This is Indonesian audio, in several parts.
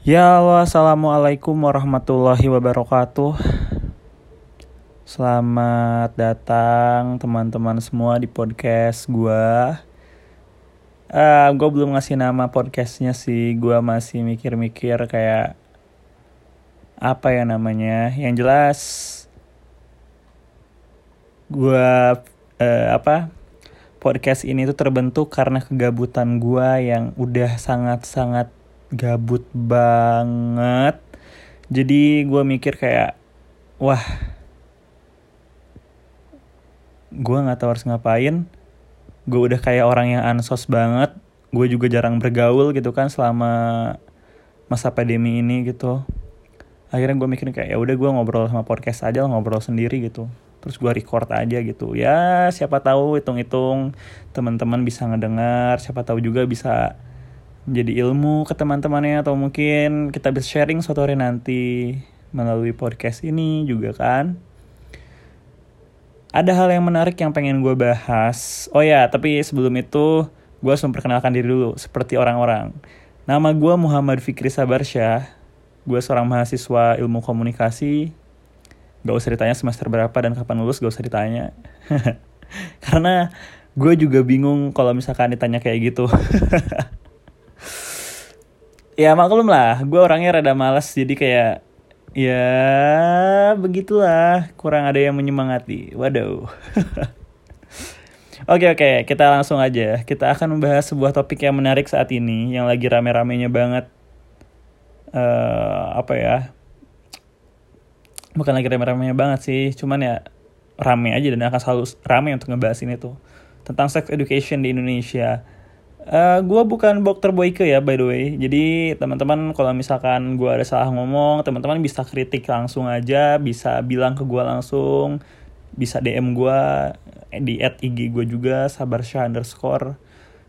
Ya Allah, Assalamualaikum warahmatullahi wabarakatuh. Selamat datang teman-teman semua di podcast gue uh, Gue belum ngasih nama podcastnya sih. Gue masih mikir-mikir kayak Apa ya namanya? Yang jelas Gue uh, Apa Podcast ini tuh terbentuk karena kegabutan gue yang udah sangat-sangat gabut banget. Jadi gue mikir kayak wah gue nggak tahu harus ngapain. Gue udah kayak orang yang ansos banget. Gue juga jarang bergaul gitu kan selama masa pandemi ini gitu. Akhirnya gue mikir kayak ya udah gue ngobrol sama podcast aja ngobrol sendiri gitu. Terus gue record aja gitu. Ya siapa tahu hitung-hitung teman-teman bisa ngedengar siapa tahu juga bisa jadi ilmu ke teman-temannya atau mungkin kita bisa sharing suatu hari nanti melalui podcast ini juga kan. Ada hal yang menarik yang pengen gue bahas. Oh ya, tapi sebelum itu gue harus memperkenalkan diri dulu seperti orang-orang. Nama gue Muhammad Fikri Sabarsyah. Gue seorang mahasiswa ilmu komunikasi. Gak usah ditanya semester berapa dan kapan lulus, gak usah ditanya. Karena gue juga bingung kalau misalkan ditanya kayak gitu. ya maklum lah gue orangnya rada malas jadi kayak ya begitulah kurang ada yang menyemangati waduh Oke oke, kita langsung aja. Kita akan membahas sebuah topik yang menarik saat ini, yang lagi rame-ramenya banget. Uh, apa ya? Bukan lagi rame-ramenya banget sih, cuman ya rame aja dan akan selalu rame untuk ngebahas ini tuh tentang sex education di Indonesia. Uh, eh, gue bukan dokter Boyke ya by the way. Jadi teman-teman kalau misalkan gue ada salah ngomong, teman-teman bisa kritik langsung aja, bisa bilang ke gue langsung, bisa DM gue di at IG gue juga sabar underscore.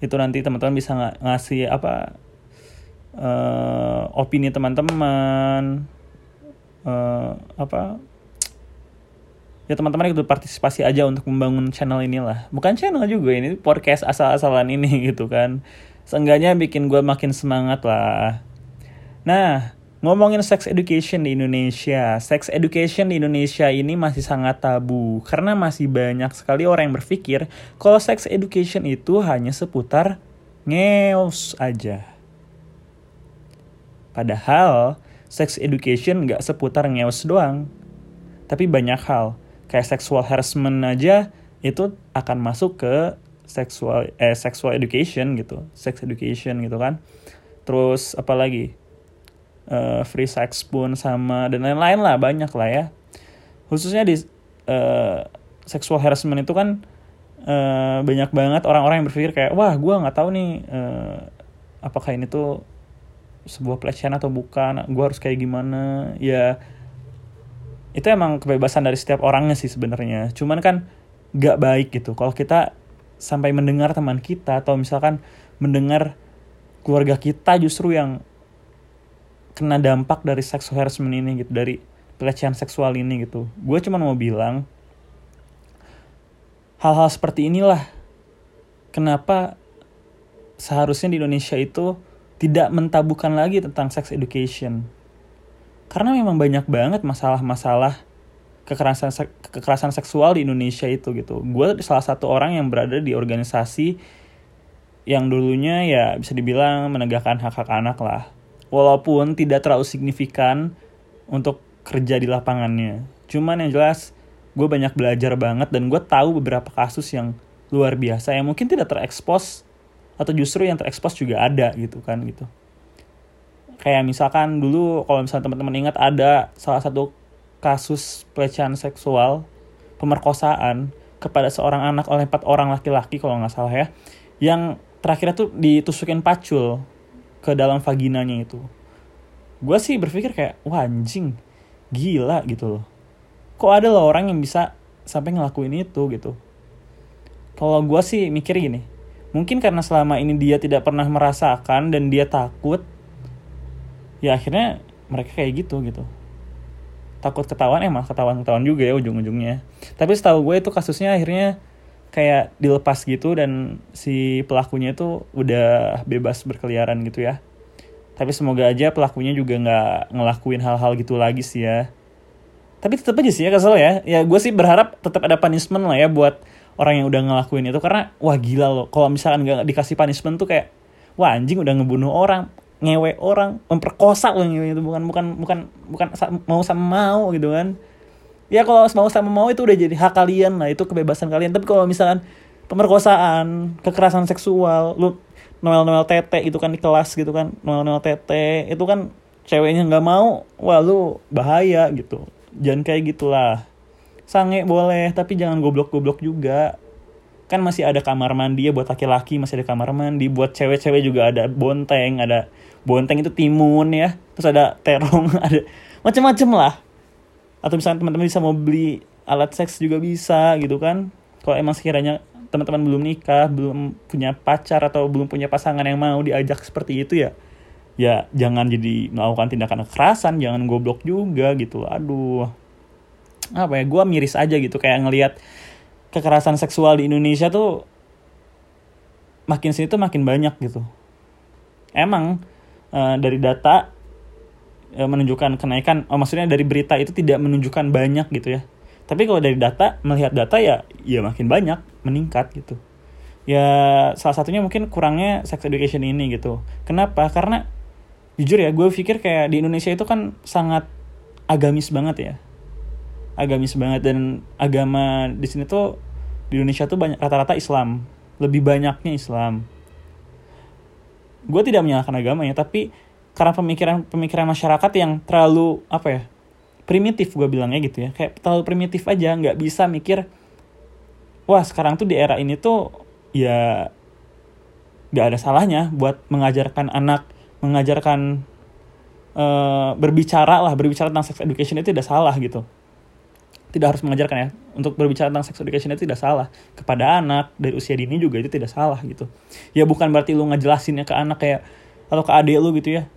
Itu nanti teman-teman bisa ng ngasih apa uh, opini teman-teman, uh, apa ya teman-teman ikut partisipasi aja untuk membangun channel inilah. Bukan channel juga ini podcast asal-asalan ini gitu kan. Seenggaknya bikin gue makin semangat lah. Nah ngomongin sex education di Indonesia. Sex education di Indonesia ini masih sangat tabu karena masih banyak sekali orang yang berpikir kalau sex education itu hanya seputar ngeos aja. Padahal sex education nggak seputar ngeos doang tapi banyak hal kayak sexual harassment aja itu akan masuk ke sexual eh sexual education gitu sex education gitu kan. Terus apa lagi uh, free sex pun sama dan lain-lain lah banyak lah ya. Khususnya di uh, sexual harassment itu kan uh, banyak banget orang-orang yang berpikir kayak wah gue nggak tahu nih uh, apakah ini tuh sebuah pelecehan atau bukan gue harus kayak gimana? Ya itu emang kebebasan dari setiap orangnya sih sebenarnya. Cuman kan gak baik gitu. Kalau kita sampai mendengar teman kita atau misalkan mendengar keluarga kita justru yang kena dampak dari sexual harassment ini gitu dari pelecehan seksual ini gitu. Gue cuma mau bilang hal-hal seperti inilah kenapa seharusnya di Indonesia itu tidak mentabukan lagi tentang sex education karena memang banyak banget masalah-masalah kekerasan kekerasan seksual di Indonesia itu gitu. Gue salah satu orang yang berada di organisasi yang dulunya ya bisa dibilang menegakkan hak-hak anak lah. Walaupun tidak terlalu signifikan untuk kerja di lapangannya. Cuman yang jelas gue banyak belajar banget dan gue tahu beberapa kasus yang luar biasa yang mungkin tidak terekspos atau justru yang terekspos juga ada gitu kan gitu kayak misalkan dulu kalau misalnya teman-teman ingat ada salah satu kasus pelecehan seksual pemerkosaan kepada seorang anak oleh empat orang laki-laki kalau nggak salah ya yang terakhirnya tuh ditusukin pacul ke dalam vaginanya itu. Gue sih berpikir kayak wah anjing gila gitu loh. Kok ada loh orang yang bisa sampai ngelakuin itu gitu. Kalau gue sih mikir gini mungkin karena selama ini dia tidak pernah merasakan dan dia takut ya akhirnya mereka kayak gitu gitu. Takut ketahuan emang ketahuan ketahuan juga ya ujung-ujungnya. Tapi setahu gue itu kasusnya akhirnya kayak dilepas gitu dan si pelakunya itu udah bebas berkeliaran gitu ya. Tapi semoga aja pelakunya juga nggak ngelakuin hal-hal gitu lagi sih ya. Tapi tetap aja sih ya kesel ya. Ya gue sih berharap tetap ada punishment lah ya buat orang yang udah ngelakuin itu. Karena wah gila loh. Kalau misalkan nggak dikasih punishment tuh kayak wah anjing udah ngebunuh orang ngewe orang memperkosa loh ngewe itu bukan bukan bukan bukan mau sama mau gitu kan. Ya kalau mau sama mau itu udah jadi hak kalian lah itu kebebasan kalian. Tapi kalau misalkan pemerkosaan kekerasan seksual lu noel noel tete gitu kan di kelas gitu kan noel noel tete itu kan ceweknya nggak mau wah lu bahaya gitu. Jangan kayak gitulah. Sange boleh tapi jangan goblok goblok juga. Kan masih ada kamar mandi ya buat laki-laki masih ada kamar mandi. Buat cewek-cewek juga ada bonteng ada bonteng itu timun ya. Terus ada terong ada macam-macam lah. Atau misalnya teman-teman bisa mau beli alat seks juga bisa gitu kan. Kalau emang sekiranya teman-teman belum nikah belum punya pacar atau belum punya pasangan yang mau diajak seperti itu ya ya jangan jadi melakukan tindakan kekerasan jangan goblok juga gitu. Aduh. Apa ya gue miris aja gitu kayak ngelihat kekerasan seksual di Indonesia tuh makin sini tuh makin banyak gitu. Emang uh, dari data uh, menunjukkan kenaikan oh maksudnya dari berita itu tidak menunjukkan banyak gitu ya. Tapi kalau dari data melihat data ya ya makin banyak meningkat gitu. Ya salah satunya mungkin kurangnya sex education ini gitu. Kenapa? Karena jujur ya gue pikir kayak di Indonesia itu kan sangat agamis banget ya. Agamis banget dan agama di sini tuh di Indonesia tuh banyak rata-rata Islam. Lebih banyaknya Islam gue tidak menyalahkan agamanya tapi karena pemikiran pemikiran masyarakat yang terlalu apa ya primitif gue bilangnya gitu ya. Kayak terlalu primitif aja nggak bisa mikir wah sekarang tuh di era ini tuh ya nggak ada salahnya buat mengajarkan anak mengajarkan uh, berbicara lah berbicara tentang sex education itu tidak salah gitu tidak harus mengajarkan ya. Untuk berbicara tentang sex education itu tidak salah. Kepada anak dari usia dini juga itu tidak salah gitu. Ya bukan berarti lu ngejelasinnya ke anak kayak atau ke adik lu gitu ya.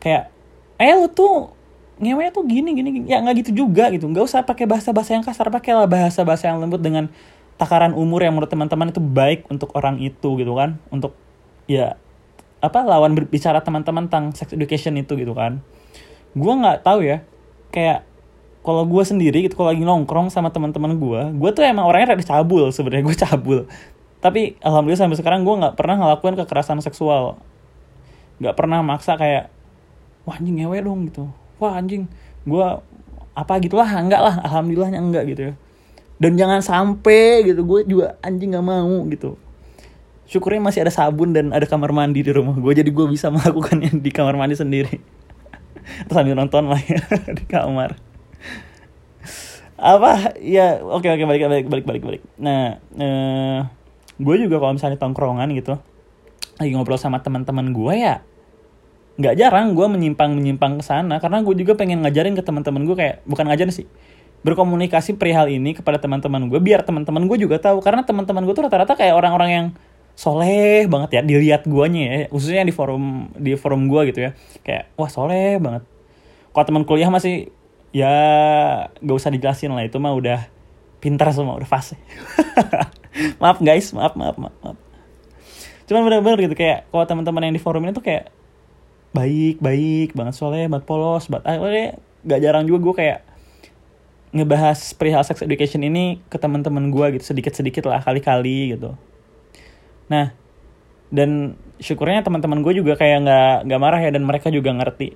Kayak eh lu tuh ngewe tuh gini gini, gini. ya nggak gitu juga gitu. Nggak usah pakai bahasa bahasa yang kasar. Pakailah bahasa bahasa yang lembut dengan takaran umur yang menurut teman-teman itu baik untuk orang itu gitu kan. Untuk ya apa lawan berbicara teman-teman tentang sex education itu gitu kan. Gue nggak tahu ya. Kayak kalau gue sendiri gitu kalau lagi nongkrong sama teman-teman gue gue tuh emang orangnya rada cabul sebenarnya gue cabul. Tapi alhamdulillah sampai sekarang gue nggak pernah ngelakuin kekerasan seksual. Nggak pernah maksa kayak wah anjing ngewe dong gitu. Wah anjing gue apa gitulah enggak lah alhamdulillahnya enggak gitu ya. Dan jangan sampai gitu gue juga anjing nggak mau gitu. Syukurnya masih ada sabun dan ada kamar mandi di rumah gue jadi gue bisa melakukannya di kamar mandi sendiri. Terus sambil nonton lah ya di kamar apa? Ya oke oke balik balik balik balik balik. Nah eh, gue juga kalau misalnya tongkrongan gitu lagi ngobrol sama teman-teman gue ya nggak jarang gue menyimpang menyimpang ke sana. Karena gue juga pengen ngajarin ke teman-teman gue kayak bukan ngajarin sih berkomunikasi perihal ini kepada teman-teman gue biar teman-teman gue juga tahu. Karena teman-teman gue tuh rata-rata kayak orang-orang yang soleh banget ya dilihat guanya ya. Khususnya di forum di forum gue gitu ya. Kayak wah soleh banget. Kalau teman kuliah masih ya gak usah dijelasin lah. Itu mah udah pintar semua udah fase. Maaf guys. Maaf maaf maaf, maaf. cuman bener-bener gitu kayak kalau teman-teman yang di forum ini tuh kayak baik baik banget soleh banget polos banget akhirnya gak jarang juga gue kayak ngebahas perihal sex education ini ke teman-teman gue gitu sedikit sedikit lah kali-kali gitu. Nah dan syukurnya teman-teman gue juga kayak nggak nggak marah ya dan mereka juga ngerti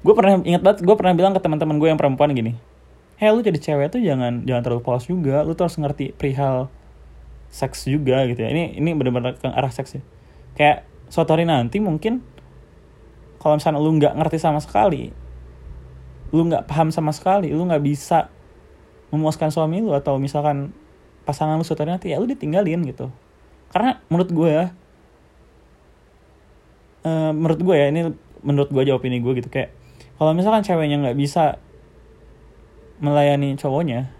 gue pernah ingat banget gue pernah bilang ke teman-teman gue yang perempuan gini hei lu jadi cewek tuh jangan jangan terlalu polos juga. Lu tuh harus ngerti perihal seks juga gitu ya. Ini ini benar-benar ke arah seks ya kayak suatu hari nanti mungkin kalau misalnya lu nggak ngerti sama sekali lu nggak paham sama sekali lu nggak bisa memuaskan suami lu atau misalkan pasangan lu suatu nanti ya lu ditinggalin gitu. Karena menurut gue ya uh, menurut gue ya ini menurut gue jawab ini gue gitu kayak kalau misalkan ceweknya nggak bisa melayani cowoknya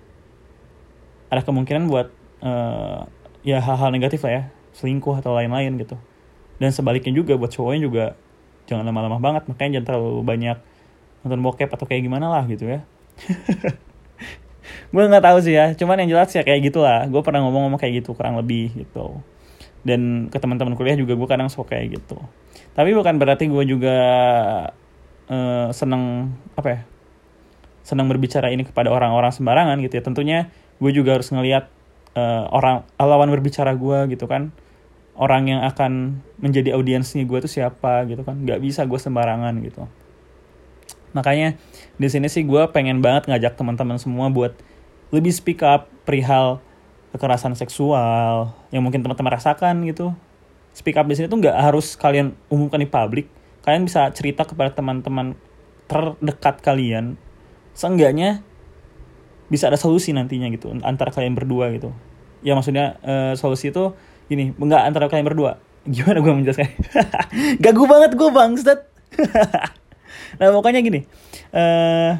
ada kemungkinan buat uh, ya hal-hal negatif lah ya selingkuh atau lain-lain gitu. Dan sebaliknya juga buat cowoknya juga jangan lama-lama banget makanya jangan terlalu banyak nonton bokep atau kayak gimana lah gitu ya. Gue nggak tahu sih ya cuman yang jelas ya kayak gitulah. Gue pernah ngomong-ngomong kayak gitu kurang lebih gitu. Dan ke teman-teman kuliah juga gue kadang suka kayak gitu. Tapi bukan berarti gue juga uh, seneng apa ya senang berbicara ini kepada orang-orang sembarangan gitu ya. Tentunya gue juga harus ngelihat uh, orang lawan berbicara gue gitu kan. Orang yang akan menjadi audiensnya gue tuh siapa gitu kan. Nggak bisa gue sembarangan gitu. Makanya di sini sih gue pengen banget ngajak teman-teman semua buat lebih speak up perihal kekerasan seksual yang mungkin teman-teman rasakan gitu. Speak up di sini tuh nggak harus kalian umumkan di publik kalian bisa cerita kepada teman-teman terdekat kalian seenggaknya bisa ada solusi nantinya gitu antara kalian berdua gitu. Ya maksudnya uh, solusi itu gini nggak antara kalian berdua. Gimana gue menjelaskan? Gagu banget gue bangsat. Nah pokoknya gini uh,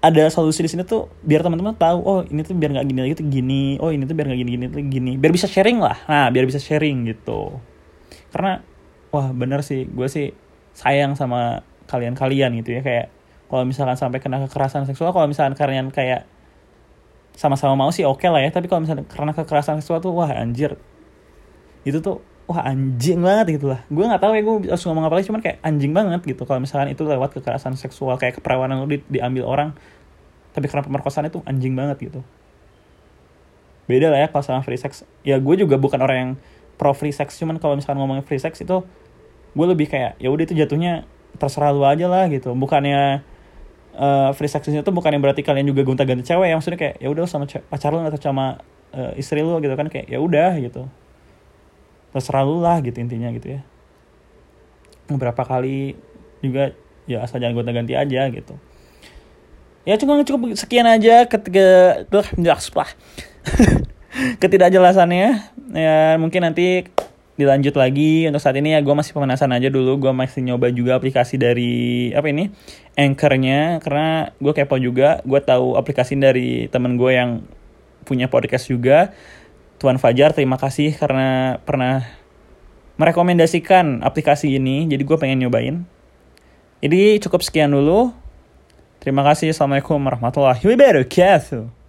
ada solusi di sini tuh biar teman-teman tahu oh ini tuh biar nggak gini lagi tuh gini oh ini tuh biar nggak gini gini tuh gini. Biar bisa sharing lah. Nah biar bisa sharing gitu. Karena wah bener sih. Gue sih sayang sama kalian-kalian gitu ya. Kayak kalau misalkan sampai kena kekerasan seksual kalau misalkan kalian kayak sama-sama mau sih oke okay lah ya. Tapi kalau misalkan karena kekerasan seksual tuh wah anjir. Itu tuh wah anjing banget gitu lah. Gue nggak tahu ya gue harus ngomong apa lagi cuman kayak anjing banget gitu. Kalau misalkan itu lewat kekerasan seksual kayak keperawanan lu di, diambil orang tapi karena pemerkosaan itu anjing banget gitu. Beda lah ya kalau sama free sex. Ya gue juga bukan orang yang pro free sex cuman kalau misalkan ngomongin free sex itu gue lebih kayak ya udah itu jatuhnya terserah lu aja lah gitu. Bukannya uh, free sex itu bukan yang berarti kalian juga gonta-ganti cewek ya maksudnya kayak ya udah sama pacar lu atau sama uh, istri lu gitu kan kayak ya udah gitu. Terserah lu lah gitu intinya gitu ya. Beberapa kali juga ya asal jangan gonta ganti aja gitu. Ya cuma cukup sekian aja ketika tuh lah ketidakjelasannya ya mungkin nanti dilanjut lagi. Untuk saat ini ya gue masih pemanasan aja dulu. Gue masih nyoba juga aplikasi dari apa ini anchornya. Karena gue kepo juga gue tahu aplikasi dari temen gue yang punya podcast juga. Tuan Fajar terima kasih karena pernah merekomendasikan aplikasi ini. Jadi gue pengen nyobain. Jadi cukup sekian dulu. Terima kasih. Assalamualaikum warahmatullahi wabarakatuh